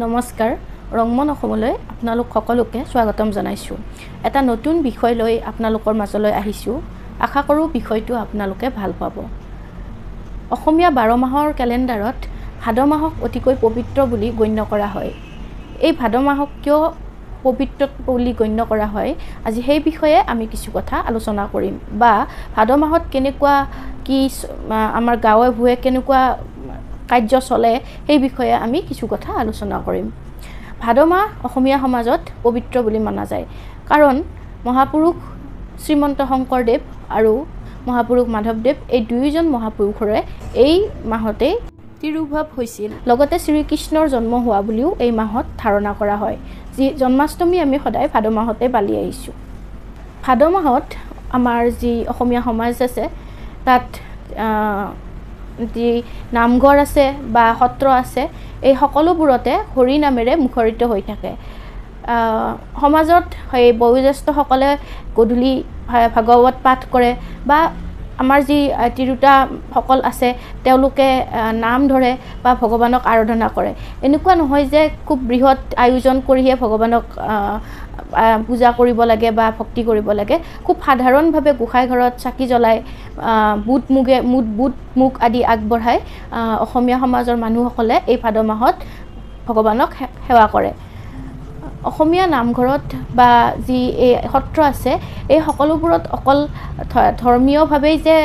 নমস্কাৰ। ৰংমন অসমলৈ আপোনালোক সকলোকে স্বাগতম জনাইছোঁ। এটা নতুন বিষয় লৈ আপোনালোকৰ মাজলৈ আহিছোঁ। আশা কৰোঁ বিষয়টো আপোনালোকে ভাল পাব। অসমীয়া বাৰ মাহৰ কেলেণ্ডাৰত ভাদ মাহক অতিকৈ পবিত্ৰ বুলি গণ্য কৰা হয়। এই ভাদ মাহক কিয় পবিত্ৰ বুলি গণ্য কৰা হয় আজি সেই বিষয়ে আমি কিছু কথা আলোচনা কৰিম। বা ভাদ মাহত কেনেকুৱা কি আমাৰ গাঁৱে ভূঞে কেনেকুৱা কাৰ্য চলে সেই বিষয়ে আমি কিছু কথা আলোচনা কৰিম। ভাদ মাহ অসমীয়া সমাজত পবিত্ৰ বুলি মনা যায়। কাৰণ মহাপুৰুষ শ্ৰীমন্ত শংকৰদেৱ আৰু মহাপুৰুষ মাধৱদেৱ এই দুয়োজন মহাপুৰুষৰে এই মাহতেই তিৰুভাৱ হৈছিল। লগতে শ্ৰীকৃষ্ণৰ জন্ম হোৱা বুলিও এই মাহত ধাৰণা কৰা হয় যি জন্মাষ্টমী আমি সদায় ভাদ মাহতে পালি আহিছোঁ। ভাদ মাহত আমাৰ যি অসমীয়া সমাজ আছে তাত যি নামঘৰ আছে বা সত্ৰ আছে এই সকলোবোৰতে হৰি নামেৰে মুখৰিত হৈ থাকে। সমাজত সেই বয়োজ্যেষ্ঠসকলে গধূলি ভাগৱত পাঠ কৰে বা আমাৰ যি তিৰোতাসকল আছে তেওঁলোকে নাম ধৰে বা ভগৱানক আৰাধনা কৰে। এনেকুৱা নহয় যে খুব বৃহৎ আয়োজন কৰিহে ভগৱানক পূজা কৰিব লাগে বা ভক্তি কৰিব লাগে। খুব সাধাৰণভাৱে গোঁসাই ঘৰত চাকি জ্বলাই বুট মুগে মুঠ বুট মুগ আদি আগবঢ়াই অসমীয়া সমাজৰ মানুহসকলে এই ভাদ মাহত ভগৱানক সেৱা কৰে। অসমীয়া নামঘৰত বা যি এই সত্ৰ আছে এই সকলোবোৰত অকল ধৰ্মীয়ভাৱেই যে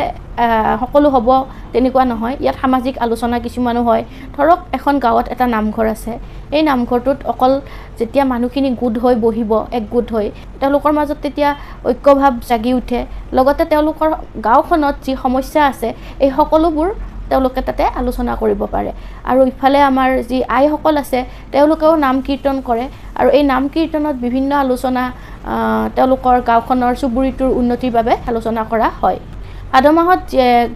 সকলো হ'ব তেনেকুৱা নহয়। ইয়াত সামাজিক আলোচনা কিছুমানো হয়। ধৰক এখন গাঁৱত এটা নামঘৰ আছে। এই নামঘৰটোত অকল যেতিয়া মানুহখিনি গোট হৈ বহিব একগোট হৈ তেওঁলোকৰ মাজত তেতিয়া ঐক্যভাৱ জাগি উঠে। লগতে তেওঁলোকৰ গাঁওখনত যি সমস্যা আছে এই সকলোবোৰ তেওঁলোকে তাতে আলোচনা কৰিব পাৰে। আৰু ইফালে আমাৰ যি আইসকল আছে তেওঁলোকেও নাম কীৰ্তন কৰে। আৰু এই নাম কীৰ্তনত বিভিন্ন আলোচনা তেওঁলোকৰ গাঁওখনৰ চুবুৰীটোৰ উন্নতিৰ বাবে আলোচনা কৰা হয়। ভাদ মাহত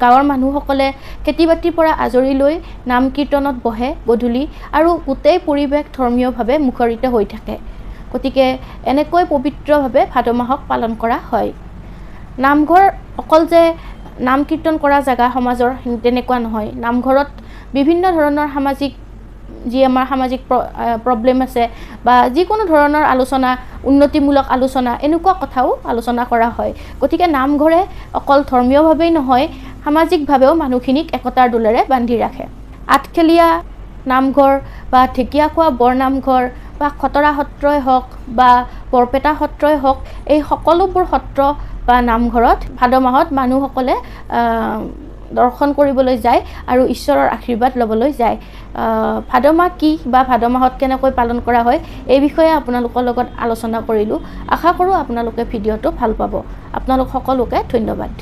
গাঁৱৰ মানুহসকলে খেতি বাতিৰ পৰা আজৰি লৈ নাম কীৰ্তনত বহে গধূলি আৰু গোটেই পৰিৱেশ ধৰ্মীয়ভাৱে মুখৰিত হৈ থাকে। গতিকে এনেকৈ পবিত্ৰভাৱে ভাদ মাহক পালন কৰা হয়। নামঘৰ অকল যে নাম কীৰ্তন কৰা জেগা সমাজৰ তেনেকুৱা নহয়। নামঘৰত বিভিন্ন ধৰণৰ সামাজিক যি আমাৰ সামাজিক প্ৰব্লেম আছে বা যিকোনো ধৰণৰ আলোচনা উন্নতিমূলক আলোচনা এনেকুৱা কথাও আলোচনা কৰা হয়। গতিকে নামঘৰে অকল ধৰ্মীয়ভাৱেই নহয় সামাজিকভাৱেও মানুহখিনিক একতাৰ দোলেৰে বান্ধি ৰাখে। আঠখেলীয়া নামঘৰ বা ঢেকীয়াখোৱা বৰনামঘৰ বা খতৰা সত্ৰই হওক বা বৰপেটা সত্ৰই হওক এই সকলোবোৰ সত্ৰ বা নামঘৰত ভাদ মাহত মানুহসকলে দৰ্শন কৰিবলৈ যায় আৰু ঈশ্বৰৰ আশীৰ্বাদ ল'বলৈ যায়। ভাদ মাহ কি বা ভাদ মাহত কেনেকৈ পালন কৰা হয় এই বিষয়ে আপোনালোকৰ লগত আলোচনা কৰিলোঁ। আশা কৰোঁ আপোনালোকে ভিডিঅ'টো ভাল পাব। আপোনালোক সকলোকে ধন্যবাদ।